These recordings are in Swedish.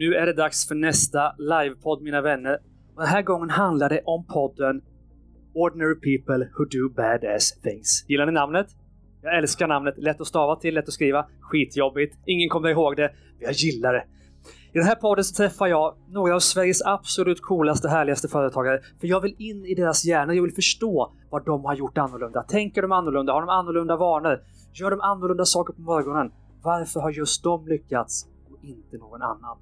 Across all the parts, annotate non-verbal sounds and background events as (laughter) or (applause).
Nu är det dags för nästa livepodd mina vänner. Och den här gången handlar det om podden Ordinary People Who Do Badass Things. Gillar ni namnet? Jag älskar namnet. Lätt att stava till, lätt att skriva. Skitjobbigt. Ingen kommer ihåg det. Men jag gillar det. I den här podden så träffar jag några av Sveriges absolut coolaste, härligaste företagare. För jag vill in i deras hjärna. Jag vill förstå vad de har gjort annorlunda. Tänker de annorlunda? Har de annorlunda vanor? Gör de annorlunda saker på morgonen? Varför har just de lyckats och inte någon annan?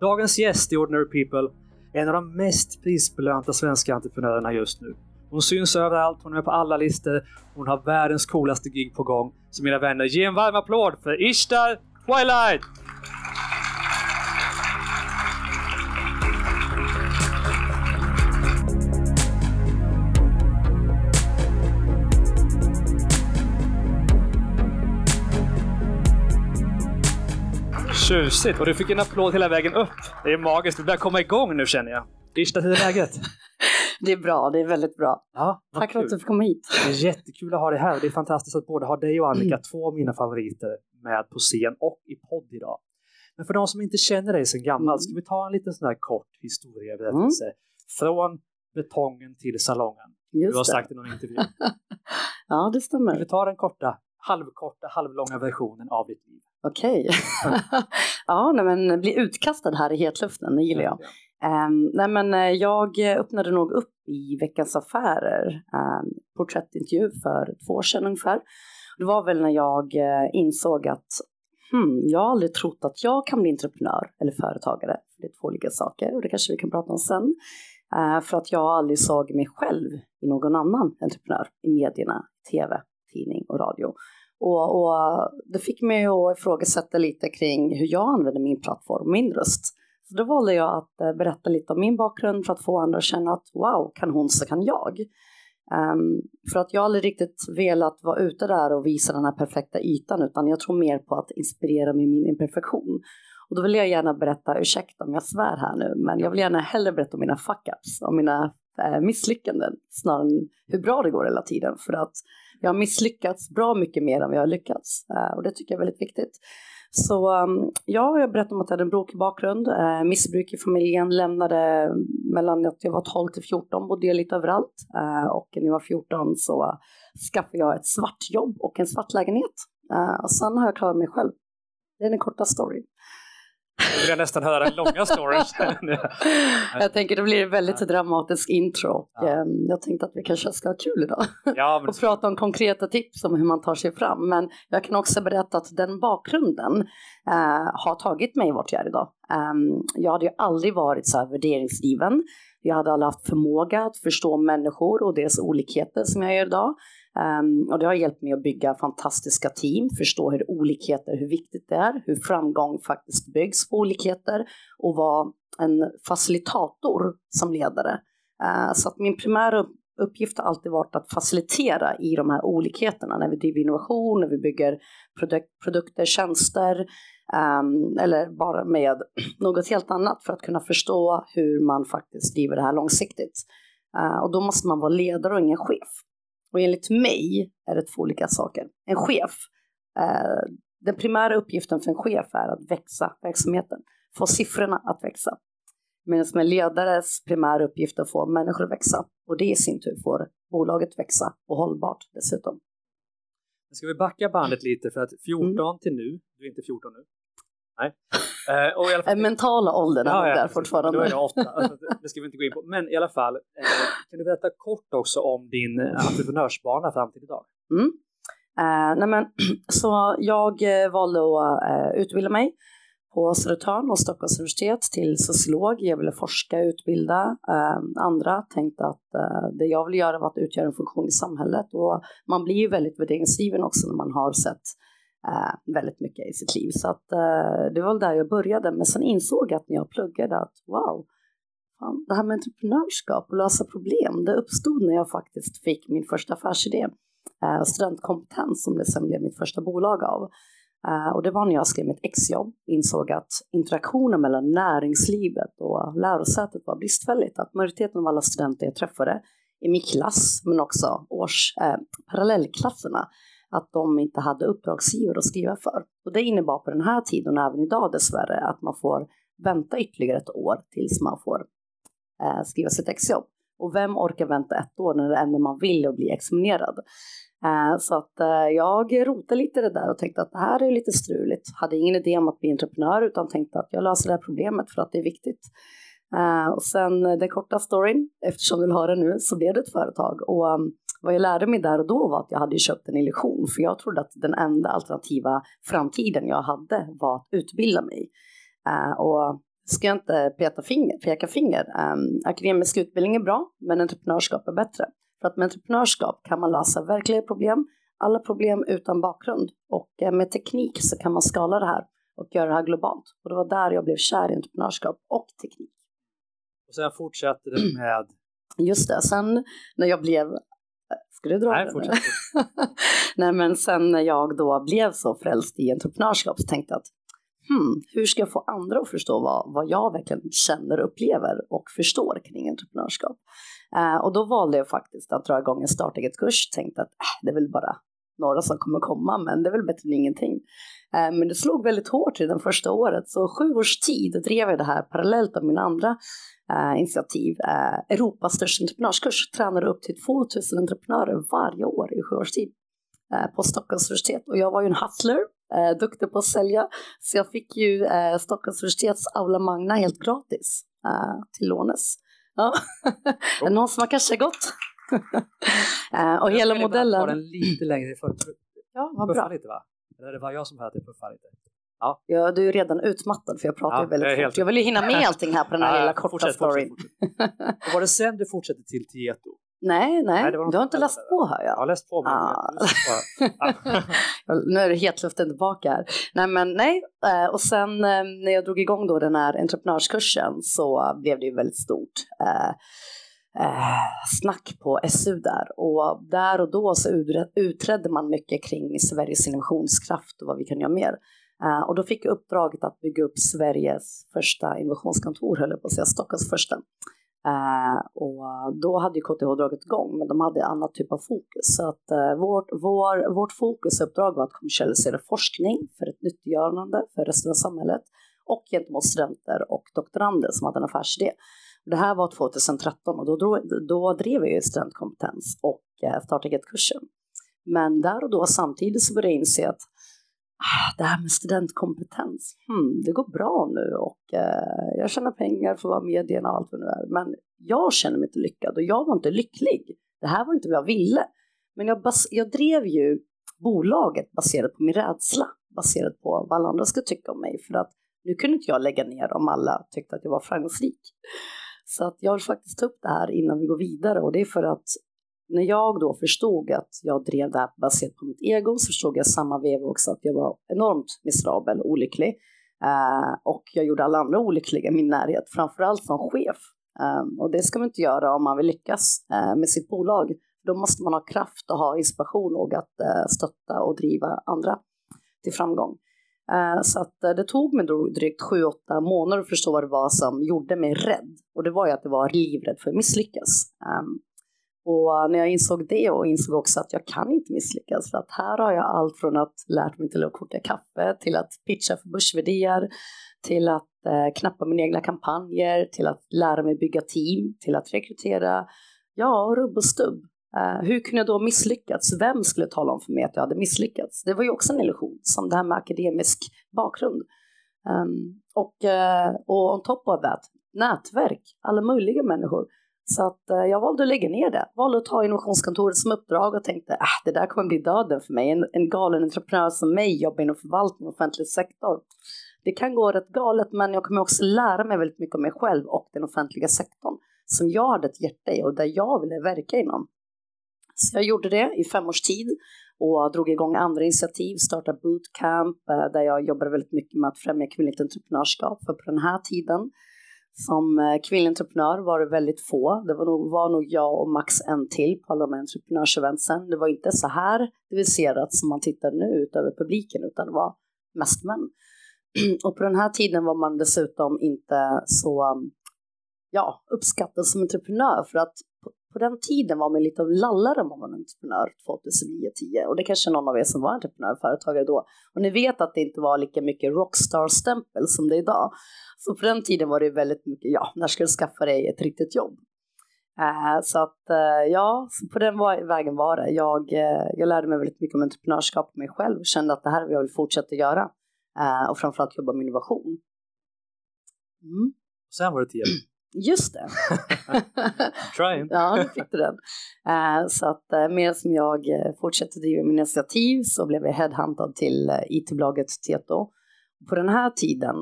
Dagens gäst i Ordinary People är en av de mest prisbelönta svenska entreprenörerna just nu. Hon syns överallt, hon är med på alla listor, hon har världens coolaste gig på gång. Så mina vänner, ge en varm applåd för Ishtar Twilight! Tjusigt! Och du fick en applåd hela vägen upp. Det är magiskt. Vi börjar komma igång nu känner jag. Ishtar, hur är läget? (laughs) Det är bra, det är väldigt bra. Ja, Tack för att du fick komma hit. Det är jättekul att ha dig här. Det är fantastiskt att både ha dig och Annika, Mm. två av mina favoriter, med på scen och i podd idag. Men för de som inte känner dig sedan gammalt, Mm. ska vi ta en liten sån här kort historieberättelse. Från betongen till salongen. Du Just har det. sagt i någon intervju. (laughs) Ja, det Vi stämmer. tar den korta, halvkorta, halvlånga versionen av ditt liv. Okej. (laughs) ja, nej, men bli utkastad här i hetluften, det gillar jag. Um, nej, men eh, jag öppnade nog upp i Veckans Affärer, um, porträttintervju för två år sedan ungefär. Det var väl när jag eh, insåg att hmm, jag har aldrig trott att jag kan bli entreprenör eller företagare. Det är två olika saker och det kanske vi kan prata om sen. Uh, för att jag aldrig såg mig själv i någon annan entreprenör i medierna, tv, tidning och radio. Och, och det fick mig att ifrågasätta lite kring hur jag använder min plattform, min röst. Så då valde jag att eh, berätta lite om min bakgrund för att få andra att känna att wow, kan hon så kan jag. Um, för att jag aldrig riktigt velat vara ute där och visa den här perfekta ytan utan jag tror mer på att inspirera med min imperfektion. Och då vill jag gärna berätta, ursäkta om jag svär här nu, men jag vill gärna hellre berätta om mina fuck-ups, om mina eh, misslyckanden snarare än hur bra det går hela tiden. För att jag har misslyckats bra mycket mer än vad jag har lyckats eh, och det tycker jag är väldigt viktigt. Så um, ja, jag berättade om att jag hade en brokig bakgrund, eh, missbruk i familjen, lämnade mellan att jag var 12 till 14, bodde jag lite överallt eh, och när jag var 14 så skaffade jag ett svart jobb och en svart lägenhet. Eh, och sen har jag klarat mig själv. Det är den korta storyn. Nu vill jag nästan höra långa storyn. (laughs) jag tänker det blir en väldigt dramatisk intro och Ja. eh, jag tänkte att vi kanske ska ha kul idag. ja, men (laughs) och prata om konkreta tips om hur man tar sig fram. Men jag kan också berätta att den bakgrunden eh, har tagit mig vart jag är idag. Ehm, jag hade ju aldrig varit så här värderingsdriven. Jag hade aldrig haft förmåga att förstå människor och deras olikheter som jag gör idag. Um, och det har hjälpt mig att bygga fantastiska team, förstå hur olikheter, hur viktigt det är, hur framgång faktiskt byggs på olikheter och vara en facilitator som ledare. Uh, så att min primära uppgift har alltid varit att facilitera i de här olikheterna när vi driver innovation, när vi bygger produk- produkter, tjänster um, eller bara med (clears throat) något helt annat för att kunna förstå hur man faktiskt driver det här långsiktigt. Uh, och då måste man vara ledare och ingen chef. Och enligt mig är det två olika saker. En chef, eh, den primära uppgiften för en chef är att växa verksamheten, få siffrorna att växa. Medan med ledares primära uppgift är att få människor att växa och det i sin tur får bolaget växa och hållbart dessutom. Ska vi backa bandet lite för att 14 Mm. till nu, du är inte 14 nu? Nej. Eh, och i alla fall, mentala åldern är nog där fortfarande. Då är det åtta. Alltså, det- ska vi inte gå in på. Men i alla fall, eh, kan du berätta kort också om din eh, entreprenörsbana fram till idag? Mm. Eh, nej men, (clears throat) så jag eh, valde att eh, utbilda mig på Södertörn och Stockholms universitet till sociolog. Jag ville forska utbilda eh, andra. Tänkte att eh, det jag vill göra var att utgöra en funktion i samhället. Och man blir ju väldigt värderingsdriven också när man har sett eh, väldigt mycket i sitt liv. Så att, eh, det var väl där jag började. Men sen insåg jag att när jag pluggade att wow, fan, det här med entreprenörskap och lösa problem, det uppstod när jag faktiskt fick min första affärsidé eh, studentkompetens som det sen blev mitt första bolag av. Eh, och det var när jag skrev mitt exjobb, insåg att interaktionen mellan näringslivet och lärosätet var bristfälligt. Att majoriteten av alla studenter jag träffade i min klass, men också års, eh, parallellklasserna, att de inte hade uppdragsgivare att skriva för. Och det innebar på den här tiden och även idag dessvärre att man får vänta ytterligare ett år tills man får eh, skriva sitt exjobb. Och vem orkar vänta ett år när det enda man vill är att bli examinerad? Eh, så att eh, jag rotade lite i det där och tänkte att det här är lite struligt. Hade ingen idé om att bli entreprenör utan tänkte att jag löser det här problemet för att det är viktigt. Eh, och sen eh, den korta storyn, eftersom du vill ha det nu, så blev det ett företag. Och um, vad jag lärde mig där och då var att jag hade köpt en illusion, för jag trodde att den enda alternativa framtiden jag hade var att utbilda mig. Uh, och ska jag inte peta finger, peka finger. Um, akademisk utbildning är bra, men entreprenörskap är bättre. För att med entreprenörskap kan man lösa verkliga problem, alla problem utan bakgrund. Och med teknik så kan man skala det här och göra det här globalt. Och det var där jag blev kär i entreprenörskap och teknik. Och sen fortsatte det med? Just det, sen när jag blev Ska du dra Nej, fortsätt. (laughs) Nej, men sen när jag då blev så frälst i entreprenörskap så tänkte jag att hmm, hur ska jag få andra att förstå vad, vad jag verkligen känner, upplever och förstår kring entreprenörskap? Eh, och då valde jag faktiskt att dra igång en starta kurs tänkte att äh, det är väl bara några som kommer komma, men det är väl bättre än ingenting. Eh, men det slog väldigt hårt i det första året, så sju års tid drev jag det här parallellt med mina andra eh, initiativ. Eh, Europas största entreprenörskurs tränade upp till 2000 entreprenörer varje år i sju års tid eh, på Stockholms universitet. Och jag var ju en hustler, eh, duktig på att sälja, så jag fick ju eh, Stockholms universitets aula magna helt gratis till lånes. Ja. (laughs) Oh. Någon som har kanske gått? Uh, (laughs) och hela modellen... Jag den lite längre för Ja, vad bra. lite va? Eller det var jag som det puffar lite? Ja. ja, du är redan utmattad för jag pratar ja, väldigt fort. Helt... Jag vill ju hinna med (laughs) allting här på den här ja, lilla korta fortsätt, storyn. Fortsätt, fortsätt. var det sen du fortsatte till Tieto? Nej, nej, nej du har inte läst på hör jag. Jag har läst på. Men ah. (laughs) nu är det hetluften tillbaka här. Nej, men nej. Eh, och sen eh, när jag drog igång då den här entreprenörskursen så blev det ju väldigt stort eh, Eh, snack på SU där och där och då så utredde man mycket kring Sveriges innovationskraft och vad vi kan göra mer. Eh, och då fick jag uppdraget att bygga upp Sveriges första innovationskontor, höll jag på att säga, Stockholms första. Eh, och då hade ju KTH dragit igång, men de hade annat typ av fokus. Så att vårt, vår, vårt fokusuppdrag var att kommersialisera forskning för ett nyttiggörande för resten av samhället och gentemot studenter och doktorander som hade en affärsidé. Det här var 2013 och då, då, då drev jag ju studentkompetens och eh, startade kursen. Men där och då samtidigt så började jag inse att ah, det här med studentkompetens, hmm, det går bra nu och eh, jag tjänar pengar för att vara medierna och allt vad det nu är. Men jag känner mig inte lyckad och jag var inte lycklig. Det här var inte vad jag ville. Men jag, bas jag drev ju bolaget baserat på min rädsla, baserat på vad alla andra skulle tycka om mig. För att nu kunde inte jag lägga ner om alla tyckte att jag var framgångsrik. Så att jag vill faktiskt ta upp det här innan vi går vidare och det är för att när jag då förstod att jag drev det här baserat på mitt ego så förstod jag samma veva också att jag var enormt miserabel och olycklig. Eh, och jag gjorde alla andra olyckliga i min närhet, framförallt som chef. Eh, och det ska man inte göra om man vill lyckas eh, med sitt bolag. Då måste man ha kraft och ha inspiration och att eh, stötta och driva andra till framgång. Eh, så att eh, det tog mig drygt 7-8 månader att förstå vad det var som gjorde mig rädd. Och det var ju att det var livrädd för att misslyckas. Ehm, och eh, när jag insåg det och insåg också att jag kan inte misslyckas för att här har jag allt från att lärt mig till att koka kaffe till att pitcha för börsvärdier till att knappa mina egna kampanjer till att lära mig bygga team till att rekrytera ja, rubb och stubb. Uh, hur kunde jag då misslyckats? Vem skulle tala om för mig att jag hade misslyckats? Det var ju också en illusion, som det här med akademisk bakgrund. Um, och, uh, och on top of that, nätverk, alla möjliga människor. Så att uh, jag valde att lägga ner det, valde att ta innovationskontoret som uppdrag och tänkte att det där kommer bli döden för mig. En, en galen entreprenör som mig jobbar inom förvaltning och offentlig sektor. Det kan gå rätt galet men jag kommer också lära mig väldigt mycket om mig själv och den offentliga sektorn som jag hade ett hjärta i och där jag ville verka inom. Så jag gjorde det i fem års tid och drog igång andra initiativ, startade bootcamp eh, där jag jobbade väldigt mycket med att främja kvinnligt entreprenörskap. För på den här tiden som eh, kvinnlig entreprenör var det väldigt få. Det var nog, var nog jag och max en till på alla de här entreprenörseventsen. Det var inte så här diviserat som man tittar nu utöver publiken utan det var mest män. (clears throat) Och på den här tiden var man dessutom inte så ja, uppskattad som entreprenör för att på den tiden var man lite av lallare om man var entreprenör 2009-10 och det kanske någon av er som var entreprenör företagare då. Och ni vet att det inte var lika mycket rockstar-stämpel som det är idag. Så på den tiden var det väldigt mycket, ja, när ska du skaffa dig ett riktigt jobb? Uh, så att uh, ja, på den vägen var det. Jag, uh, jag lärde mig väldigt mycket om entreprenörskap och mig själv och kände att det här vill jag vill fortsätta göra. och framförallt jobba med innovation. Mm. Sen var det tio. Just det. (laughs) Trying. ja, nu fick du den. Uh, så att uh, som jag uh, fortsätter driva min initiativ så blev jag headhuntad till uh, IT-bolaget Tieto. På den här tiden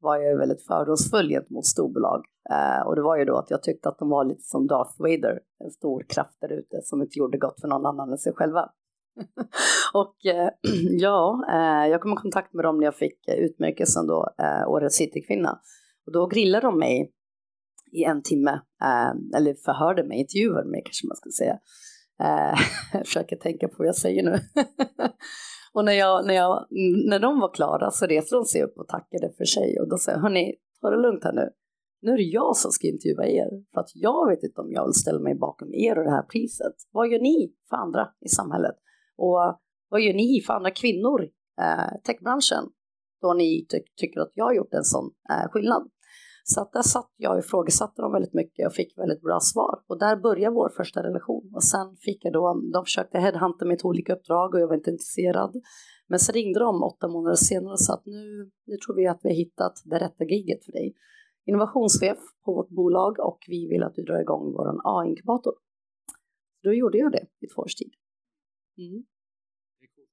var jag väldigt fördomsfull gentemot storbolag. och det var ju då att jag tyckte att de var lite som Darth Vader, en stor kraft där ute som inte gjorde gott för någon annan än sig själva. (laughs) och (clears throat) ja, jag kom i kontakt med dem när jag fick utmärkelsen då, Årets Citykvinna. Och då grillade de mig i en timme, eh, eller förhörde mig, intervjuade mig kanske man ska säga. Eh, jag (laughs) försöker tänka på vad jag säger nu. (laughs) och när, jag, när, jag, när de var klara så reste de sig upp och tackade för sig och då sa jag, hörni, ta det lugnt här nu. Nu är det jag som ska intervjua er, för att jag vet inte om jag vill ställa mig bakom er och det här priset. Vad gör ni för andra i samhället? Och vad gör ni för andra kvinnor, eh, techbranschen, då ni ty tycker att jag har gjort en sån eh, skillnad? Så att där satt jag och ifrågasatte dem väldigt mycket och fick väldigt bra svar. Och där började vår första relation. Och sen fick jag då, de försökte headhunta mig till olika uppdrag och jag var inte intresserad. Men så ringde de åtta månader senare och sa att nu, nu tror vi att vi har hittat det rätta giget för dig. Innovationschef på vårt bolag och vi vill att du drar igång vår A-inkubator. Då gjorde jag det i två års tid. Mm.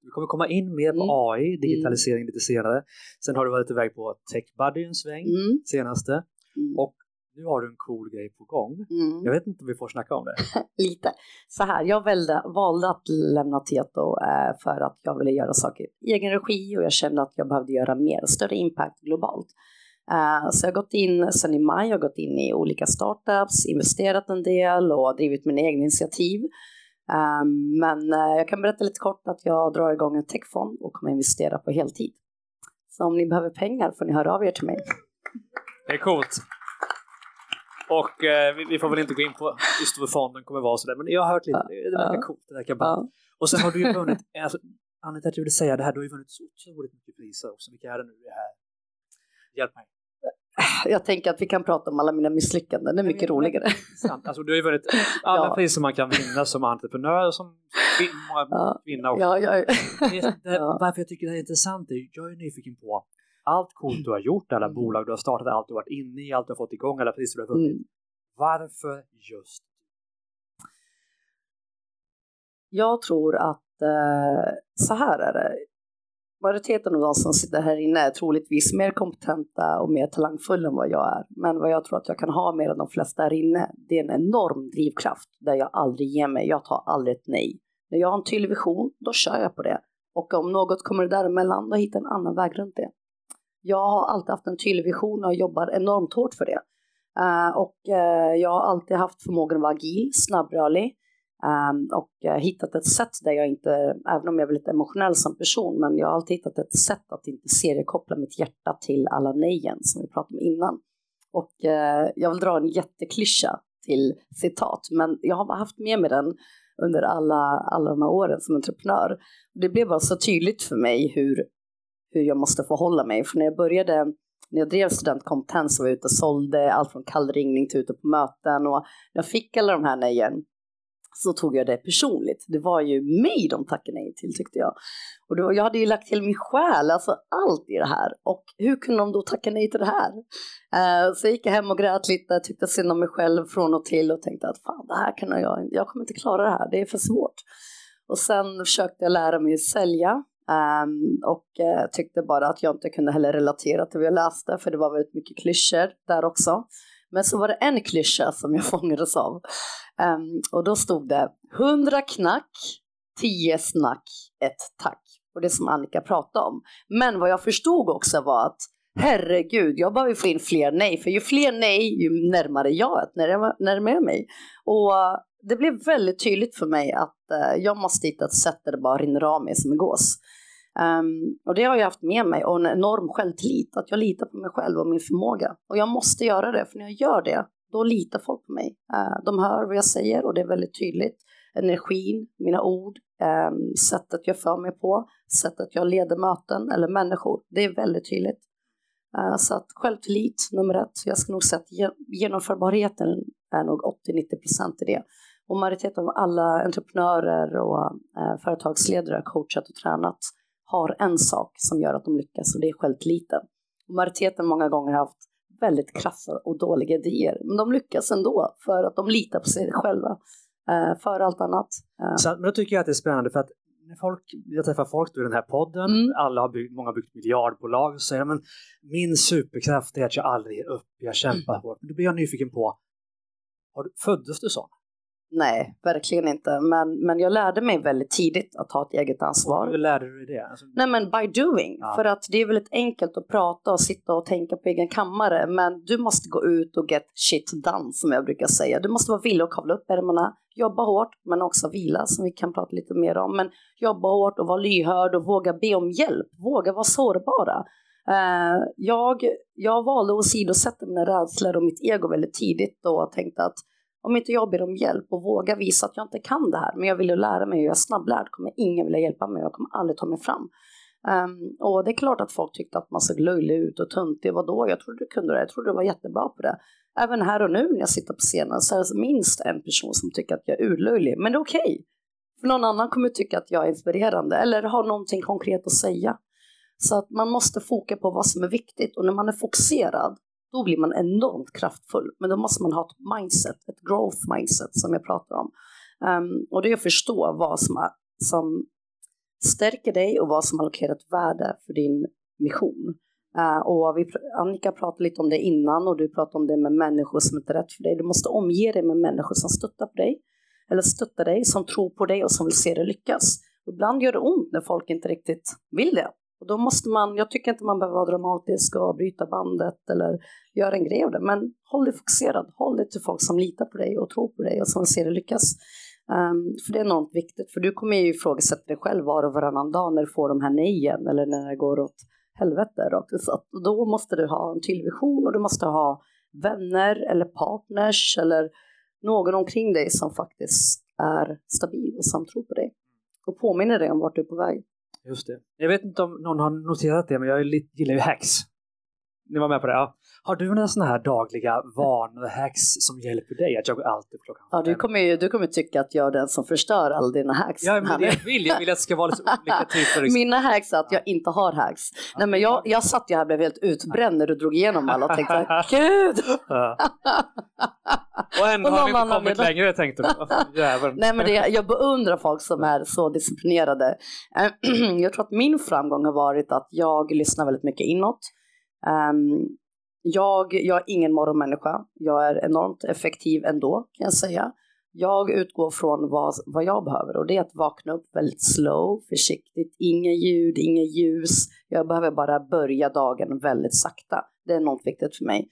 Vi kommer komma in mer på mm. AI, mm. digitalisering mm. lite senare. Sen har du varit iväg på TechBuddy en sväng mm. senaste. Mm. Och nu har du en cool grej på gång. Mm. Jag vet inte om vi får snacka om det. (laughs) lite. Så här, jag valde, valde att lämna Tieto eh, för att jag ville göra saker i egen regi och jag kände att jag behövde göra mer, större impact globalt. Uh, så jag har gått in sen i maj, jag har gått in i olika startups, investerat en del och drivit mina egna initiativ. Um, men uh, jag kan berätta lite kort att jag drar igång en techfond och kommer investera på heltid. Så om ni behöver pengar får ni höra av er till mig. Det är coolt. Och eh, vi, vi, får väl inte gå in på just hur fonden kommer vara sådär, men jag har hört lite, det, verkar coolt, det verkar bra. Ja. Och sen har du ju (laughs) vunnit, alltså, Anita att du vill säga det här, du har ju vunnit så otroligt mycket priser också, vilka är det nu det här? Hjälp mig (sighs) jag tänker att vi kan prata om alla mina misslyckanden, det är mycket roligare. Alltså, du har ju vunnit (laughs) alla ja. priser man kan vinna som entreprenör, som kvinna. Och ja, ja, det, (laughs) varför jag tycker det är intressant är jag är nyfiken på allt coolt du har gjort, alla mm. bolag du har startat, allt du har varit inne i, allt du har fått igång, alla priser du har vunnit. Mm. Varför just? Jag tror att eh, så här är det majoriteten av de som sitter här inne är troligtvis mer kompetenta och mer talangfulla än vad jag är. Men vad jag tror att jag kan ha mer än de flesta här inne, det är en enorm drivkraft där jag aldrig ger mig. Jag tar aldrig ett nej. När jag har en tydlig vision, då kör jag på det. Och om något kommer däremellan, då hittar jag en annan väg runt det. Jag har alltid haft en tydlig vision och jobbar enormt hårt för det. Uh, och uh, jag har alltid haft förmågan att vara agil, snabbrörlig, Ehm, och uh, hittat ett sätt där jag inte, även om jag är väldigt emotionell som person, men jag har alltid hittat ett sätt att inte seriekoppla mitt hjärta till alla nejen som vi pratade om innan. Och uh, jag vill dra en jätteklyscha till citat, men jag har haft med mig den under alla, alla de här åren som entreprenör. Det blev bara så tydligt för mig hur, hur jag måste förhålla mig, för när jag började när jag drev studentkompetens och var ute och sålde allt från kallringning till ute på möten och jag fick alla de här nejen så tog jag det personligt. Det var ju mig de tackade nej till tyckte jag. Och då, jag hade ju lagt till min själ, alltså allt i det här. Och hur kunde de då tacka nej till det här? Uh, så jag gick hem och grät lite, tyckte synd om mig själv från och till och tänkte att fan det här kan jag, jag kommer inte klara det här, det är för svårt. Och sen försökte jag lära mig att sälja um, och uh, tyckte bara att jag inte kunde heller relatera till vad jag läste för det var väldigt mycket klyschor där också. Men så var det en klyscha som jag (laughs) fångades av. Um, och då stod det 100 knack, 10 snack, ett tack. Och det som Annika pratade om. Men vad jag förstod också var att herregud, jag behöver få in fler nej. För ju fler nej, ju närmare jag är närmare mig. Och det blev väldigt tydligt för mig att uh, jag måste hitta ett sätt där det bara rinner av mig som en gås. Um, och det har jag haft med mig och en enorm självtillit, att jag litar på mig själv och min förmåga. Och jag måste göra det, för när jag gör det, då litar folk på mig. Uh, de hör vad jag säger och det är väldigt tydligt. Energin, mina ord, um, sättet jag för mig på, sättet jag leder möten eller människor. Det är väldigt tydligt. Uh, så att självtillit nummer ett. Jag ska nog säga att genomförbarheten är nog 80-90 procent i det. Och majoriteten av alla entreprenörer och uh, företagsledare coachat och tränat har en sak som gör att de lyckas och det är självtilliten. Majoriteten många gånger har haft väldigt krassa och dåliga idéer, men de lyckas ändå för att de litar på sig själva eh, för allt annat. Eh. Så, men då tycker jag att det är spännande för att när folk, jag träffar folk i den här podden, mm. alla har byggt, många har byggt miljardbolag och säger men min superkraft är att jag aldrig ger upp, jag kämpar mm. hårt. Då blir jag nyfiken på, har, föddes du sån? Nej, verkligen inte. Men, men jag lärde mig väldigt tidigt att ta ett eget ansvar. Hur lärde du dig det? Alltså... Nej men by doing. Ja. För att det är väldigt enkelt att prata och sitta och tänka på egen kammare. Men du måste gå ut och get shit done som jag brukar säga. Du måste vara villig att kavla upp ärmarna, jobba hårt men också vila som vi kan prata lite mer om. Men jobba hårt och vara lyhörd och våga be om hjälp. Våga vara sårbara. Uh, jag, jag valde att sidosätta mina rädslor och mitt ego väldigt tidigt och tänkte att om inte jag ber om hjälp och vågar visa att jag inte kan det här, men jag vill ju lära mig och jag är snabblärd, kommer ingen vilja hjälpa mig och jag kommer aldrig ta mig fram. Um, och det är klart att folk tyckte att man såg löjlig ut och töntig. Vadå? Jag trodde du kunde det. Jag trodde du var jättebra på det. Även här och nu när jag sitter på scenen så är det minst en person som tycker att jag är urlöjlig. Men det är okej. Okay. För någon annan kommer tycka att jag är inspirerande eller har någonting konkret att säga. Så att man måste foka på vad som är viktigt och när man är fokuserad då blir man enormt kraftfull. Men då måste man ha ett mindset, ett growth mindset som jag pratar om. Um, och det är att förstå vad som, är, som stärker dig och vad som allokerar ett värde för din mission. Uh, och vi, Annika pratade lite om det innan och du pratade om det med människor som inte är rätt för dig. Du måste omge dig med människor som stöttar på dig, eller stöttar dig, som tror på dig och som vill se dig lyckas. Ibland gör det ont när folk inte riktigt vill det. Och då måste man, jag tycker inte man behöver vara dramatisk och bryta bandet eller göra en grej av det, men håll dig fokuserad, håll dig till folk som litar på dig och tror på dig och som ser dig lyckas. Um, för det är enormt viktigt, för du kommer ju ifrågasätta dig själv var och varannan dag när du får de här nejen eller när det går åt helvete Och då måste du ha en tydlig vision och du måste ha vänner eller partners eller någon omkring dig som faktiskt är stabil och som tror på dig och påminner dig om vart du är på väg. Just det. Jag vet inte om någon har noterat det, men jag gillar ju hacks. Ni var med på det? Ja. Har du några sådana här dagliga vanor, hacks som hjälper dig att jogga alltid klockan Ja, du kommer ju du kommer tycka att jag är den som förstör alla dina hacks. Ja, men det vill jag. vill att det ska vara lite (laughs) olika typer. Liksom. Mina hacks är att jag inte har hacks. Ja. Nej, men jag, jag satt ju här och blev helt utbränd när du drog igenom alla och tänkte (laughs) gud! Ja. och ändå och har vi inte kommit längre tänkte du. Nej, men det, jag beundrar folk som är så disciplinerade. (clears throat) jag tror att min framgång har varit att jag lyssnar väldigt mycket inåt. Um, jag, jag är ingen morgonmänniska. Jag är enormt effektiv ändå kan jag säga. Jag utgår från vad, vad jag behöver och det är att vakna upp väldigt slow, försiktigt, inga ljud, inga ljus. Jag behöver bara börja dagen väldigt sakta. Det är enormt viktigt för mig.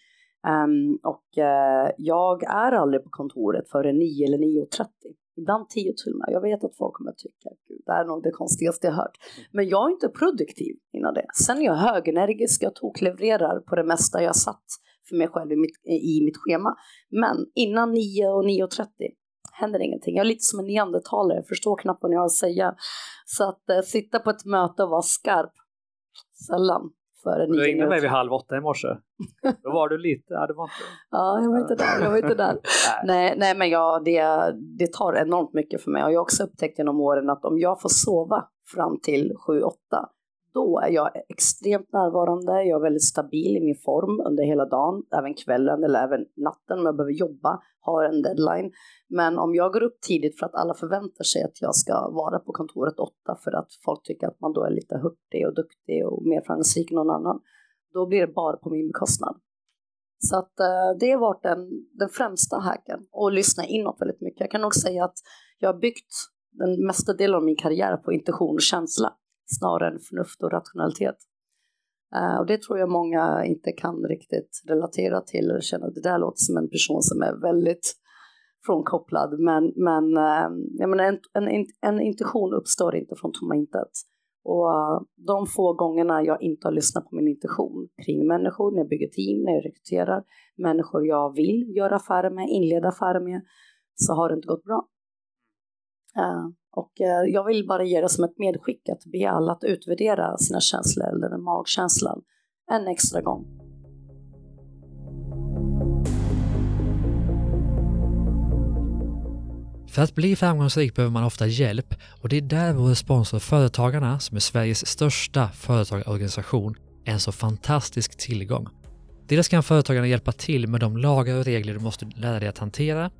Um, och uh, jag är aldrig på kontoret före 9 eller 9.30 ibland tio timmar. Jag vet att folk kommer att tycka att det är nog det konstigaste jag hört. Men jag är inte produktiv innan det. Sen är jag högenergisk, jag toklevererar på det mesta jag satt för mig själv i mitt, i mitt schema. Men innan 9 och 9.30 händer ingenting. Jag är lite som en neandertalare, jag förstår knappt vad ni har att säga. Så att eh, sitta på ett möte och vara skarp, sällan före nio. Du ringde mig vid halv åtta i morse. Då var du lite, ja, det var inte... (laughs) ja, jag var inte där. Jag var inte där. (laughs) nej. nej, men ja, det, det tar enormt mycket för mig. Och jag har också upptäckt genom åren att om jag får sova fram till sju, åtta, då är jag extremt närvarande, jag är väldigt stabil i min form under hela dagen, även kvällen eller även natten om jag behöver jobba, har en deadline. Men om jag går upp tidigt för att alla förväntar sig att jag ska vara på kontoret åtta för att folk tycker att man då är lite hurtig och duktig och mer framgångsrik än någon annan, då blir det bara på min bekostnad. Så att eh, det har varit den, den främsta hacken och lyssna inåt väldigt mycket. Jag kan nog säga att jag har byggt den mesta delen av min karriär på intuition och känsla snarare än förnuft och rationalitet. Uh, och det tror jag många inte kan riktigt relatera till eller känna att det där låter som en person som är väldigt frånkopplad. Men, men uh, jag menar, en, en, en intuition uppstår inte från tomma intet. Och eh, de få gångerna jag inte har lyssnat på min intuition kring människor, när jag bygger team, när jag rekryterar människor jag vill göra affärer med, inleda affärer med, så har det inte gått bra. Och eh, jag vill bara ge det som ett medskick att be alla att utvärdera sina känslor eller den magkänslan en extra gång. För att bli framgångsrik behöver man ofta hjälp och det är där vår sponsor Företagarna, som är Sveriges största företagarorganisation, är en så fantastisk tillgång. Dels kan företagarna hjälpa till med de lagar och regler du måste lära dig att hantera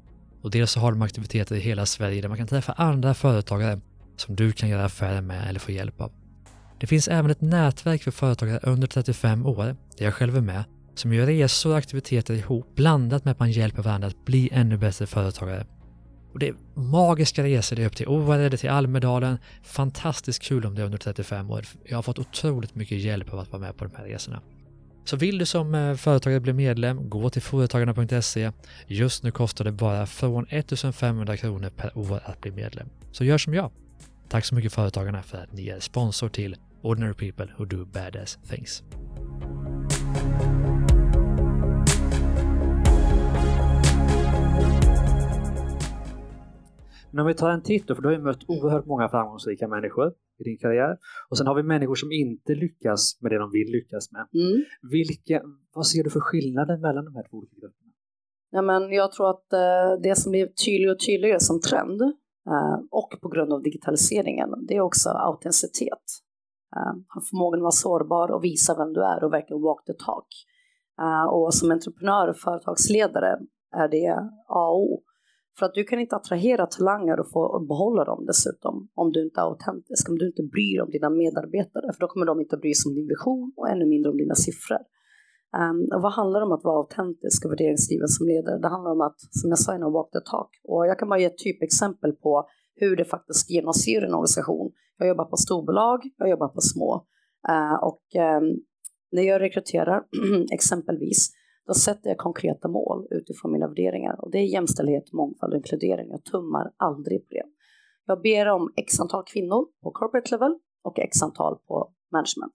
och dels så har de aktiviteter i hela Sverige där man kan träffa andra företagare som du kan göra affärer med eller få hjälp av. Det finns även ett nätverk för företagare under 35 år, där jag själv är med, som gör resor och aktiviteter ihop blandat med att man hjälper varandra att bli ännu bättre företagare. Och det är magiska resor, det är upp till Åre, det är till Almedalen. Fantastiskt kul om det är under 35 år. Jag har fått otroligt mycket hjälp av att vara med på de här resorna. Så vill du som eh, företagare bli medlem, gå till företagarna.se. Just nu kostar det bara från 1500 kronor per år att bli medlem. Så gör som jag. Tack så mycket Företagarna för att ni är sponsor till Ordinary People Who Do Badass Things. Men om vi tar en titt då, för du har ju mött oerhört många framgångsrika människor i din karriär. Och sen har vi människor som inte lyckas med det de vill lyckas med. Mm. Vilka, vad ser du för skillnader mellan de här två olika grupperna? Ja, men jag tror att eh, det som blir tydligare och tydligare som trend eh, och på grund av digitaliseringen, det är också autenticitet. Eh, förmågan att vara sårbar och visa vem du är och verkligen walk the talk. Och som entreprenör och företagsledare är det A och O. För att du kan inte attrahera talanger och få behålla dem dessutom om du inte är autentisk, om du inte bryr dig om dina medarbetare, för då kommer de inte bry sig om din vision och ännu mindre om dina siffror. Um, och vad handlar det om att vara autentisk och värderingsdriven som ledare? Det handlar om att, som jag sa innan, walk the talk. Och jag kan bara ge ett typexempel på hur det faktiskt genomsyrar en organisation. Jag jobbar på storbolag, jag jobbar på små. Uh, och um, när jag rekryterar, (clears throat) exempelvis, då sätter jag konkreta mål utifrån mina värderingar och det är jämställdhet, mångfald och inkludering. Jag tummar aldrig på det. Jag ber om x antal kvinnor på corporate level och x antal på management.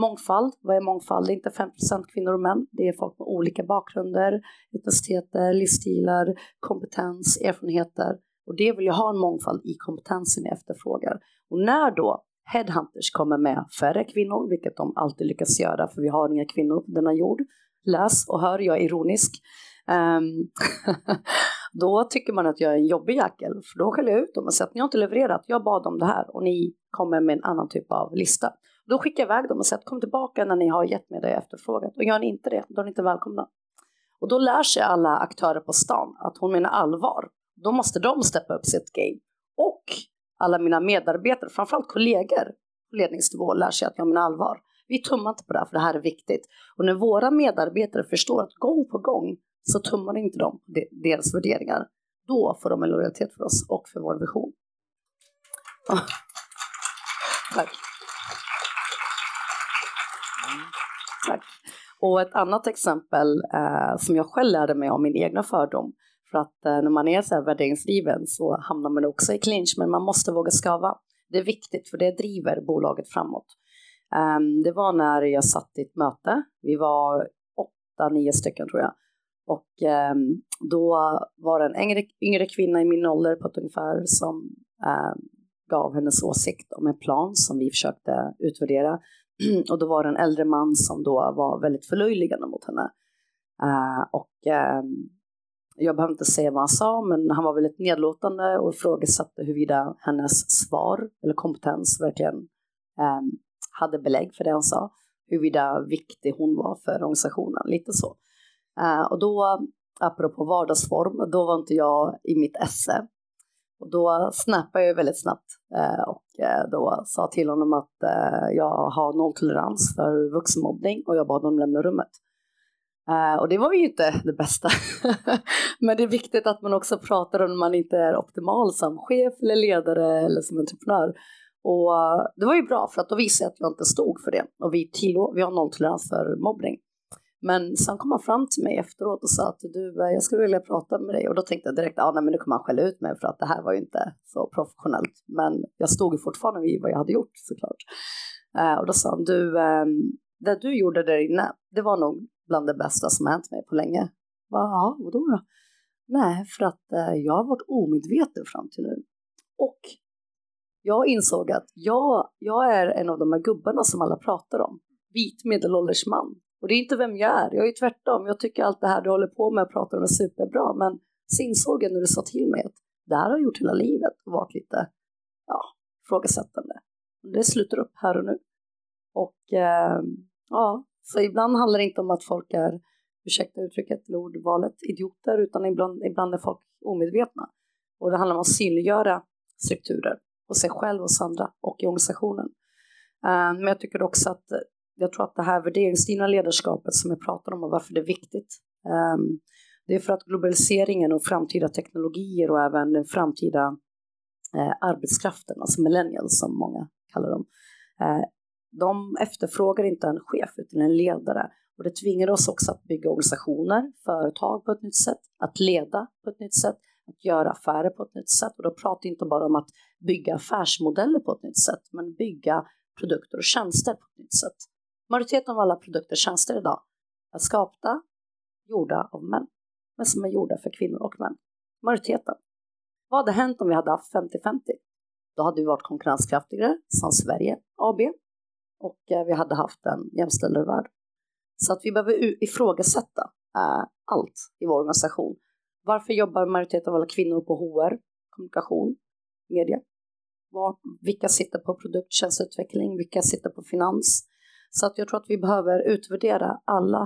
Mångfald, vad är mångfald? Det är inte 5% kvinnor och män, det är folk med olika bakgrunder, etniciteter, livsstilar, kompetens, erfarenheter. Och det vill jag ha en mångfald i kompetensen jag efterfrågar. Och när då headhunters kommer med färre kvinnor, vilket de alltid lyckas göra för vi har inga kvinnor på denna jord, läs och hör, jag är ironisk. Um, (laughs) då tycker man att jag är en jobbig jäkel, för då skäller jag ut dem och säger att ni har inte levererat, jag bad om det här och ni kommer med en annan typ av lista. Då skickar jag iväg dem och säger att kom tillbaka när ni har gett mig det jag efterfrågat och gör ni inte det, då är ni inte välkomna. Och då lär sig alla aktörer på stan att hon menar allvar. Då måste de steppa upp sitt game. Och alla mina medarbetare, framförallt kollegor på ledningsnivå, lär sig att jag menar allvar. Vi tummar inte på det här, för det här är viktigt. Och när våra medarbetare förstår att gång på gång så tummar inte de på deras värderingar, då får de en lojalitet för oss och för vår vision. (laughs) Tack. Tack. Och ett annat exempel eh, som jag själv lärde mig om min egna fördom, för att eh, när man är så här värderingsdriven så hamnar man också i clinch, men man måste våga skava. Det är viktigt för det driver bolaget framåt. Um, det var när jag satt i ett möte. Vi var åtta, nio stycken tror jag. Och um, då var det en yngre, yngre kvinna i min ålder på ett ungefär som um, gav hennes åsikt om en plan som vi försökte utvärdera. (clears throat) och då var det en äldre man som då var väldigt förlöjligande mot henne. Uh, och jag behöver inte säga vad han sa, men han var väldigt nedlåtande och ifrågasatte huruvida hennes svar eller kompetens verkligen um, hade belägg för det hon sa, huruvida viktig hon var för organisationen, lite så. Uh, och då, apropå vardagsform, då var inte jag i mitt esse. Och då snappade jag väldigt snabbt uh, och uh, då sa till honom att jag har nolltolerans för vuxenmobbning och jag bad honom lämna rummet. och det var ju inte det bästa. (laughs) Men det är viktigt att man också pratar om när man inte är optimal som chef eller ledare eller som entreprenör. Och eh, det var ju bra för att då visade jag att jag inte stod för det och vi, tillå- vi har nolltolerans för mobbning. Men sen kom han fram till mig efteråt och sa att du, eh, jag skulle vilja prata med dig och då tänkte jag direkt, ja nej, men nu kommer han skälla ut mig för att det här var ju inte så professionellt. Men jag stod ju fortfarande vid vad jag hade gjort såklart. Eh, och då sa han, du, eh, det du gjorde där inne, det var nog bland det bästa som hänt mig på länge. Ja, vadå då? Nej, för att eh, jag har varit omedveten fram till nu. Och jag insåg att jag, jag är en av de här gubbarna som alla pratar om. Vit medelålders man. Och det är inte vem jag är. Jag är tvärtom. Jag tycker allt det här du håller på med och pratar om är superbra. Men så insåg jag när du sa till mig att det här har jag gjort hela livet och varit lite ja, frågasättande. Det slutar upp här och nu. Och eh, ja, så ibland handlar det inte om att folk är, ursäkta uttrycket ordvalet, idioter, utan ibland, ibland är folk omedvetna. Och det handlar om att synliggöra strukturer hos sig själv, hos andra och i organisationen. Eh, men jag tycker också att eh, jag tror att det här värderingsdrivna ledarskapet som jag pratar om och varför det är viktigt, ehm, det är för att globaliseringen och framtida teknologier och även den framtida eh, arbetskraften, alltså millennials som många kallar dem, de efterfrågar inte en chef utan en ledare. Och det tvingar oss också att bygga organisationer, företag på ett nytt sätt, att leda på ett nytt sätt, att göra affärer på ett nytt sätt. Och då pratar jag inte bara om att bygga affärsmodeller på ett nytt sätt, men bygga produkter och tjänster på ett nytt sätt. Majoriteten av alla produkter och tjänster idag är skapta, gjorda av män, men som är gjorda för kvinnor och män. Majoriteten. Vad hade hänt om vi hade haft 50-50? Då hade vi varit konkurrenskraftigare som Sverige AB och eh, vi hade haft en jämställdare värld. Så att vi behöver ifrågasätta eh, allt i vår organisation. Varför jobbar majoriteten av alla kvinnor på HR, kommunikation, media? Var, vilka sitter på produkttjänstutveckling? vilka sitter på finans? Så att jag tror att vi behöver utvärdera alla,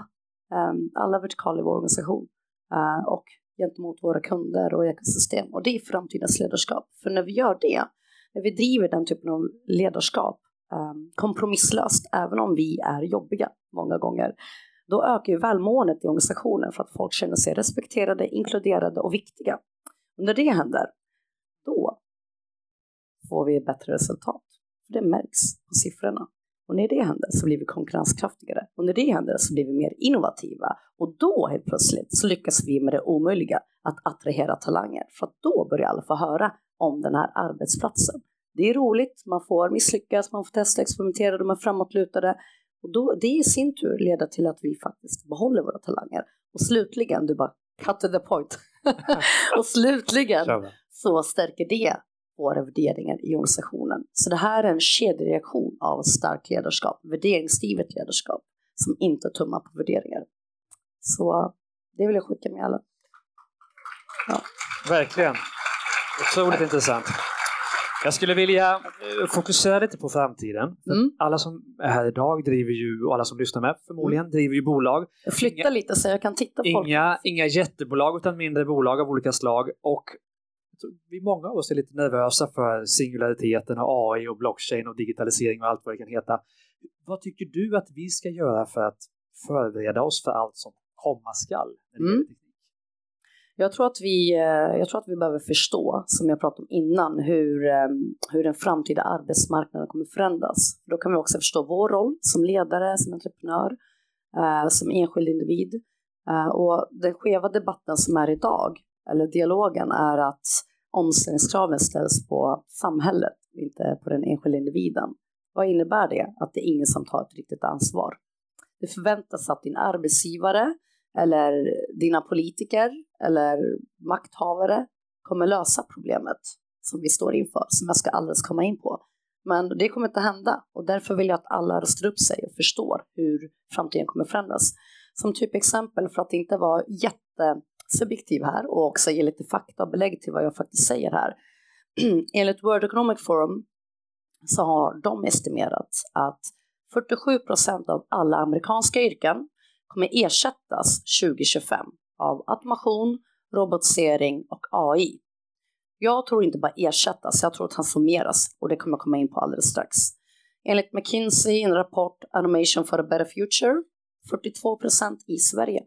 um, alla vertikaler i vår organisation uh, och gentemot våra kunder och ekosystem. Och det är framtidens ledarskap. För när vi gör det, när vi driver den typen av ledarskap um, kompromisslöst, även om vi är jobbiga många gånger, då ökar ju välmåendet i organisationen för att folk känner sig respekterade, inkluderade och viktiga. Och när det händer, då får vi bättre resultat. För det märks på siffrorna. Och när det händer så blir vi konkurrenskraftigare. Och när det händer så blir vi mer innovativa. Och då helt plötsligt så lyckas vi med det omöjliga, att attrahera talanger. För att då börjar alla få höra om den här arbetsplatsen. Det är roligt, man får misslyckas, man får testa, experimentera, de är framåtlutade. Och då, det i sin tur leder till att vi faktiskt behåller våra talanger. Och slutligen, du bara cut to the point. (laughs) och slutligen så stärker det våra värderingar i organisationen. Så det här är en kedjereaktion av starkt ledarskap, värderingsdrivet ledarskap som inte tummar på värderingar. Så det vill jag skicka med alla. Ja. Verkligen. Otroligt intressant. Jag skulle vilja eh, fokusera lite på framtiden. Mm. Alla som är här idag driver ju, och alla som lyssnar med förmodligen, mm. driver ju bolag. Flytta inga, lite så jag kan titta på inga, folk. Inga jättebolag utan mindre bolag av olika slag. Och vi många av oss är lite nervösa för singulariteten och AI och blockchain och digitalisering och allt vad det kan heta. Vad tycker du att vi ska göra för att förbereda oss för allt som komma skall? Mm. Jag tror, att vi, eh, jag tror att vi behöver förstå, som jag pratade om innan, hur, ehm, hur den framtida arbetsmarknaden kommer förändras. Då kan vi också förstå vår roll som ledare, som entreprenör, eh, som enskild individ. Eh, och den skeva debatten som är idag, eller dialogen, är att omställningskraven ställs på samhället, inte på den enskilda individen. Vad innebär det? Att det är ingen som tar ett riktigt ansvar. Det förväntas att din arbetsgivare eller dina politiker eller makthavare kommer lösa problemet som vi står inför, som jag ska alldeles komma in på. Men det kommer inte hända och därför vill jag att alla röstar upp sig och förstår hur framtiden kommer förändras. Som typ exempel för att inte vara jättesubjektiv här och också ge lite fakta och belägg till vad jag faktiskt säger här. (clears throat) Enligt World Economic Forum så har de estimerat att 47 procent av alla amerikanska yrken kommer ersättas 2025 av automation, robotisering och AI. Jag tror inte bara ersättas, jag tror transformeras och det kommer jag komma in på alldeles strax. Enligt McKinsey i en rapport Animation for a better future 42 procent i Sverige.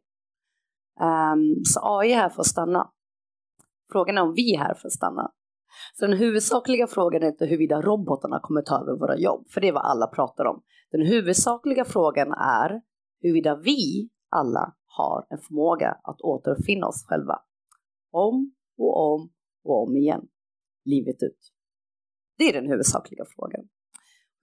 Um, så AI är här för att stanna. Frågan är om vi är här för att stanna. Så den huvudsakliga frågan är inte huruvida robotarna kommer ta över våra jobb, för det är vad alla pratar om. Den huvudsakliga frågan är huruvida vi, alla har en förmåga att återuppfinna oss själva. Om och om och om igen, livet ut. Det är den huvudsakliga frågan.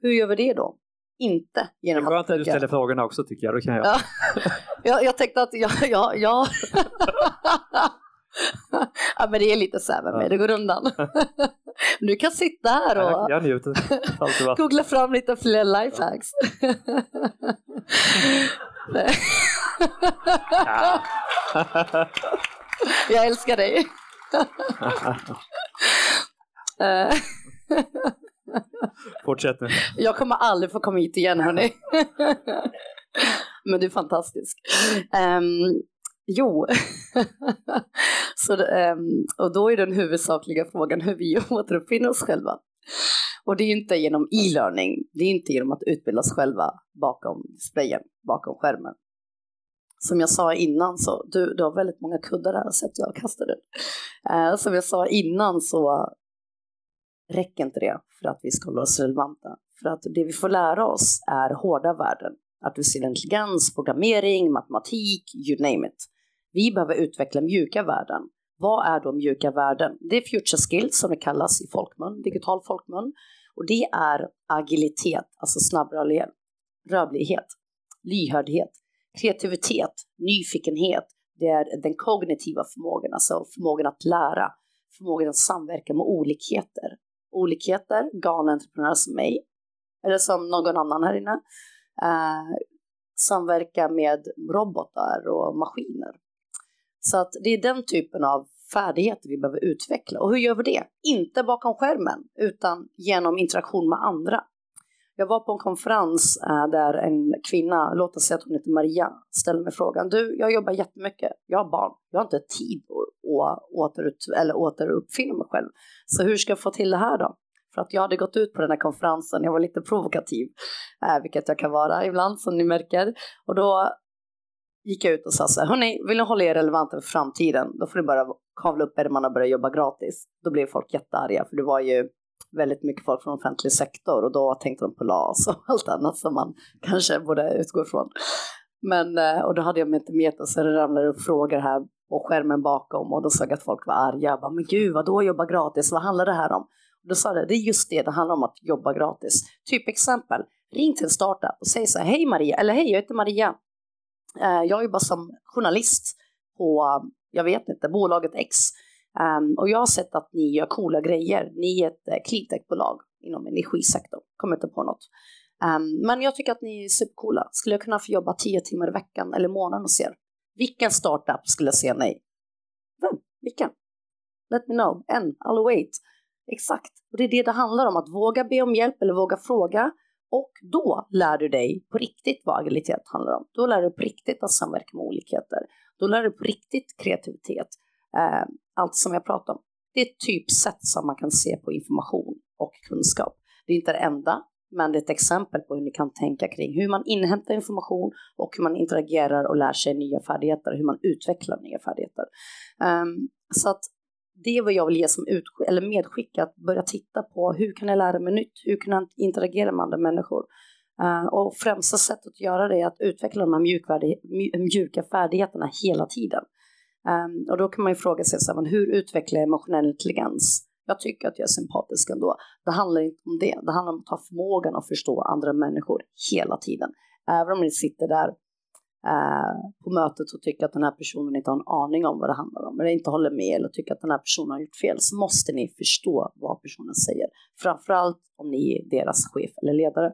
Hur gör vi det då? Inte genom det är att skönt att du ställer frågorna också tycker jag. Då kan jag. Ja. (laughs) jag, jag tänkte att jag, ja, ja. (laughs) (laughs) ja, men det är lite så här med mig, det går undan. (laughs) Du kan sitta här och Jag, jag googla fram lite fler lifehacks. (laughs) Ja. jag älskar dig. Fortsätt nu. jag kommer aldrig få komma hit igen hörni. Men du är fantastisk. Ehm, jo, (laughs) så, ehm, och då är den huvudsakliga frågan hur vi (laughs) återuppfinner oss själva. Och det är inte genom e-learning, det är inte genom att utbilda oss själva bakom displayen, bakom skärmen. Som jag sa innan så, du, du har väldigt många kuddar här så att jag kastade den. Eh, som jag sa innan så räcker inte det för att vi ska hålla oss relevanta. För att det vi får lära oss är hårda värden. Artificiell intelligens, programmering, matematik, you name it. Vi behöver utveckla mjuka värden. Vad är då mjuka värden? Det är future skills som det kallas i folkmun, digital folkmun. Och det är agilitet, alltså snabbrörlighet, rörlighet, lyhördhet, kreativitet, nyfikenhet. Det är den kognitiva förmågan, alltså förmågan att lära, förmågan att samverka med olikheter. Olikheter, galna entreprenörer som mig, eller som någon annan här inne, eh, samverka med robotar och maskiner. Så att det är den typen av färdigheter vi behöver utveckla. Och hur gör vi det? Inte bakom skärmen, utan genom interaktion med andra. Jag var på en konferens eh, där en kvinna, låt oss säga att hon heter Maria, ställde mig frågan, du, jag jobbar jättemycket, jag har barn, jag har inte tid att, att återut, eller återuppfinna mig själv. Så hur ska jag få till det här då? För att jag hade gått ut på den här konferensen, jag var lite provokativ, eh, vilket jag kan vara ibland som ni märker. Och då gick jag ut och sa så här, hörni, vill ni hålla er relevanta för framtiden, då får ni bara kavla upp ärmarna och börja jobba gratis. Då blev folk jättearga, för det var ju väldigt mycket folk från offentlig sektor och då tänkte de på LAS och allt annat som man kanske borde utgå ifrån. Men, eh, och då hade jag Mentimeter så det ramlade upp frågor här på skärmen bakom och då såg jag att folk var arga. Jag bara, men gud, vad då jobba gratis? Vad handlar det här om? Då sa det, det är just det det handlar om att jobba gratis. Typ exempel, ring till en startup och säg så här, hej Maria, eller hej, jag heter Maria. Eh, jag jobbar som journalist på, jag vet inte, bolaget X. Ehm, och jag har sett att ni gör coola grejer. Ni är ett eh, cleantechbolag inom energisektorn. Kommer inte på något. Ehm, men jag tycker att ni är supercoola. Skulle jag kunna få jobba tio timmar i veckan eller månaden hos er? Vilken startup skulle jag säga nej? Vem? Vilken? Let me know. En. I'll wait. Exakt. Och det är det det handlar om. Att våga be om hjälp eller våga fråga. Och då lär du dig på riktigt vad agilitet handlar om. Då lär du dig på riktigt att samverka med olikheter. Då lär du dig på riktigt kreativitet. Eh, allt som jag pratar om. Det är ett typsätt som man kan se på information och kunskap. Det är inte det enda, men det är ett exempel på hur ni kan tänka kring hur man inhämtar information och hur man interagerar och lär sig nya färdigheter, hur man utvecklar nya färdigheter. Um, så att det är vad jag vill ge som ut, eller medskick, att börja titta på hur kan jag lära mig nytt, hur kan jag interagera med andra människor. Uh, och främsta sättet att göra det är att utveckla de här mjuka färdigheterna hela tiden. Um, och då kan man ju fråga sig, så här, men hur utvecklar jag emotionell intelligens? Jag tycker att jag är sympatisk ändå. Det handlar inte om det. Det handlar om att ha förmågan att förstå andra människor hela tiden. Även om ni sitter där Eh, på mötet och tycker att den här personen inte har en aning om vad det handlar om, eller inte håller med eller tycker att den här personen har gjort fel, så måste ni förstå vad personen säger. Framförallt om ni är deras chef eller ledare.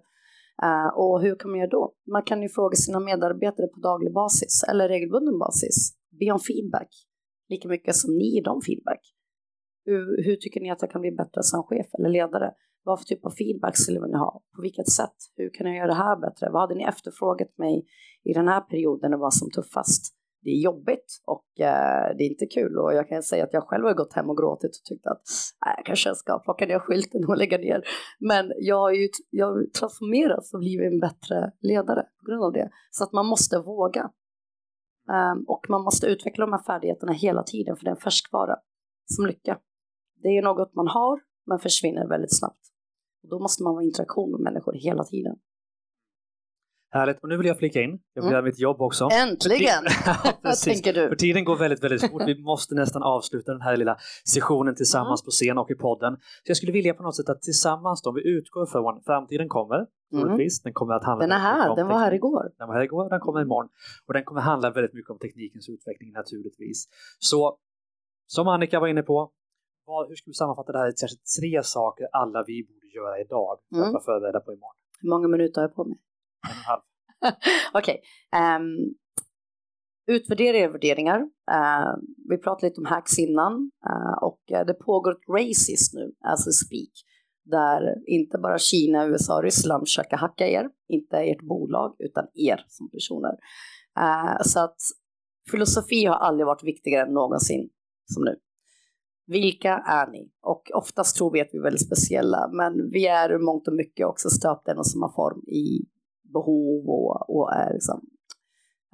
Uh, och hur kan man göra då? Man kan ju fråga sina medarbetare på daglig basis eller regelbunden basis be om feedback lika mycket som ni ger dem feedback. Hur, hur, tycker ni att jag kan bli bättre som chef eller ledare? Vad för typ av feedback skulle ni ha? På vilket sätt? Hur kan jag göra det här bättre? Vad hade ni efterfrågat mig i den här perioden när det var som tuffast? Det är jobbigt och eh, det är inte kul och jag kan säga att jag själv har gått hem och gråtit och tyckt att äh, jag kanske ska plocka ner skylten och lägga ner. Men jag har ju jag har transformerats och blivit en bättre ledare på grund av det. Så att man måste våga Um, och man måste utveckla de här färdigheterna hela tiden för det är en färskvara som lycka. Det är något man har men försvinner väldigt snabbt. Då måste man vara i interaktion med människor hela tiden. Härligt. Och nu vill jag flika in, jag vill Mm. göra mitt jobb också. Äntligen! (laughs) Ja, Vad tänker du? För tiden går väldigt, väldigt fort. Vi (laughs) måste nästan avsluta den här lilla sessionen tillsammans på scen och i podden. Så jag skulle vilja på något sätt att tillsammans då, vi utgår från framtiden kommer, troligtvis. Den kommer att handla Mm. Den är här, om den var här igår. Den var här igår, den kommer imorgon. Och den kommer handla väldigt mycket om teknikens utveckling naturligtvis. Så som Annika var inne på, vad, hur ska vi sammanfatta det här? Särskilt tre saker alla vi borde göra idag för att Mm. vara förberedda på imorgon. Hur många minuter har jag på mig? En och en halv. (laughs) Okej. Um, utvärdera era värderingar. Eh, vi pratade lite om hacks innan eh, och eh, det pågår ett race just nu, as we speak, där inte bara Kina, USA och Ryssland försöker hacka er, inte ert bolag, utan er som personer. Eh, så att filosofi har aldrig varit viktigare än någonsin som nu. Vilka är ni? Och oftast tror vi att vi är väldigt speciella, men vi är i mångt och mycket också stöpta i någon samma form i behov och, och är liksom,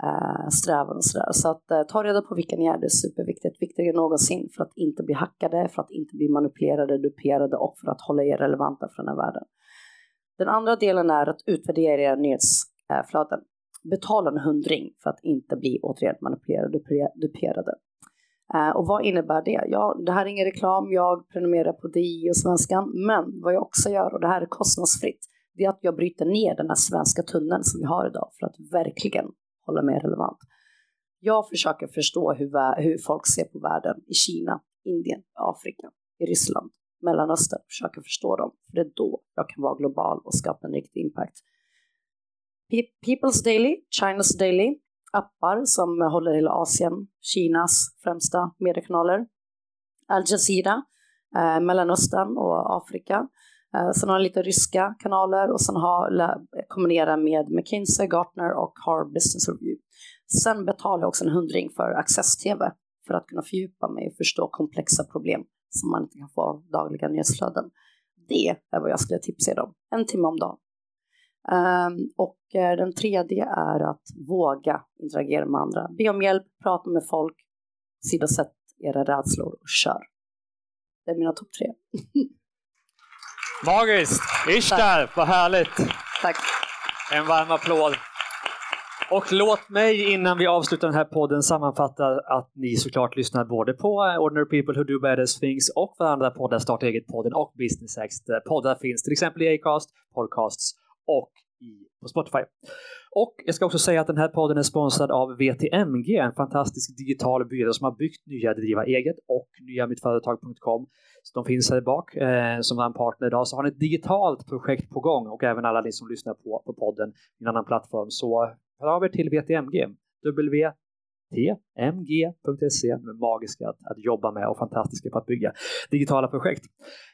äh, strävan och sådär. Så att äh, ta reda på vilka ni är, det är superviktigt. Viktigare än någonsin för att inte bli hackade, för att inte bli manipulerade, duperade och för att hålla er relevanta för den här världen. Den andra delen är att utvärdera era nyhetsflöden. Betala en hundring för att inte bli återigen manipulerade och duperade. Eh, och vad innebär det? Ja, det här är ingen reklam, jag prenumererar på DI och Svenskan, men vad jag också gör, och det här är kostnadsfritt, det är att jag bryter ner den här svenska tunneln som vi har idag för att verkligen hålla mig relevant. Jag försöker förstå hur, hur folk ser på världen i Kina, Indien, Afrika, i Ryssland, Mellanöstern, försöker förstå dem, för det är då jag kan vara global och skapa en riktig impact. People's Daily, China's Daily, appar som håller hela Asien, Kinas främsta mediekanaler. Al Jazeera, eh, Mellanöstern och Afrika. Eh, sen har jag lite ryska kanaler och sen har la- kombinerar med McKinsey, Gartner och Harvard Business Review. Sen betalar jag också en hundring för Access-TV för att kunna fördjupa mig och förstå komplexa problem som man inte kan få av dagliga nyhetsflöden. Det är vad jag skulle tipsa er om, en timme om dagen. Ehm, och eh, den tredje är att våga interagera med andra. Be om hjälp, prata med folk, sidosätt era rädslor och kör. Det är mina topp tre. (laughs) Magiskt! Ishtar, vad härligt! Tack. En varm applåd. Och låt mig innan vi avslutar den här podden sammanfatta att ni såklart lyssnar både på eh, Ordinary People Who Do Badass Things och för andra poddar, Starta Eget-podden och Business X. där Poddar finns till exempel i Acast, Podcasts och i, på Spotify. Och jag ska också säga att den här podden är sponsrad av VTMG, en fantastisk digital byrå som har byggt nya Driva Eget och nyamittföretag.com. Så de finns här bak eh, som en partner idag. Så har ni ett digitalt projekt på gång och även alla ni som lyssnar på, på podden i en annan plattform så hör av er till VTMG. W tmg.se med magiska att, att jobba med och fantastiska på att bygga digitala projekt.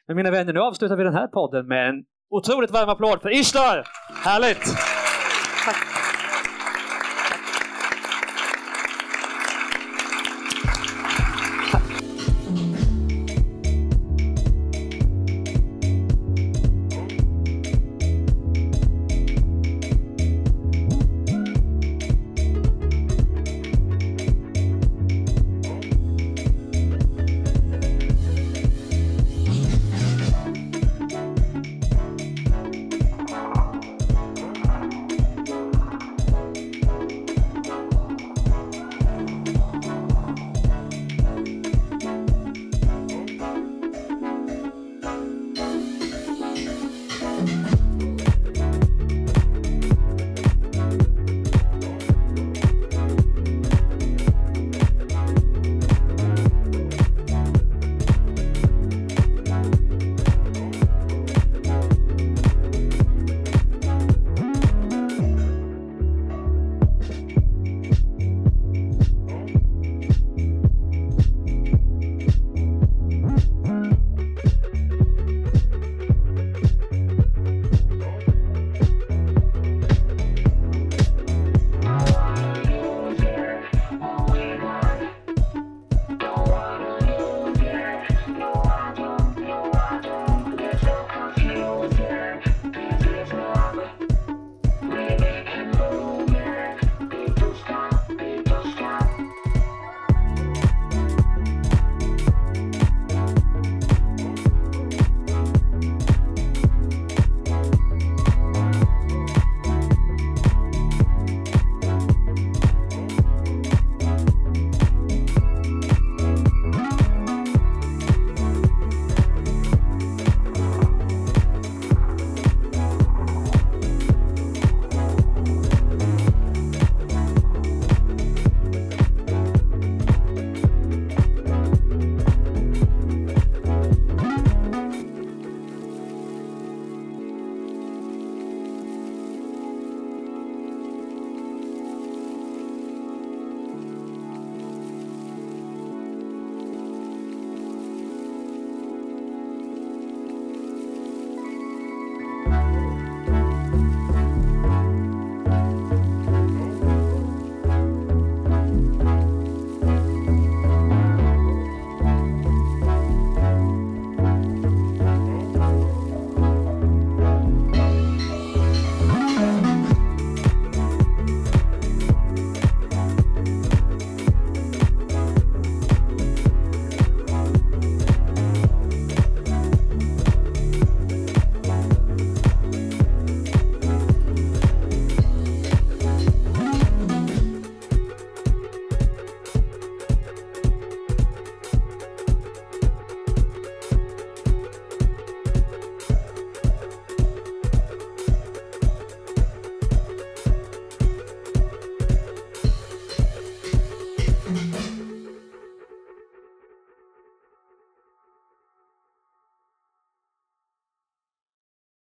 Men mina vänner, nu avslutar vi den här podden med en otroligt varm applåd för Ishtar! Härligt! Tack.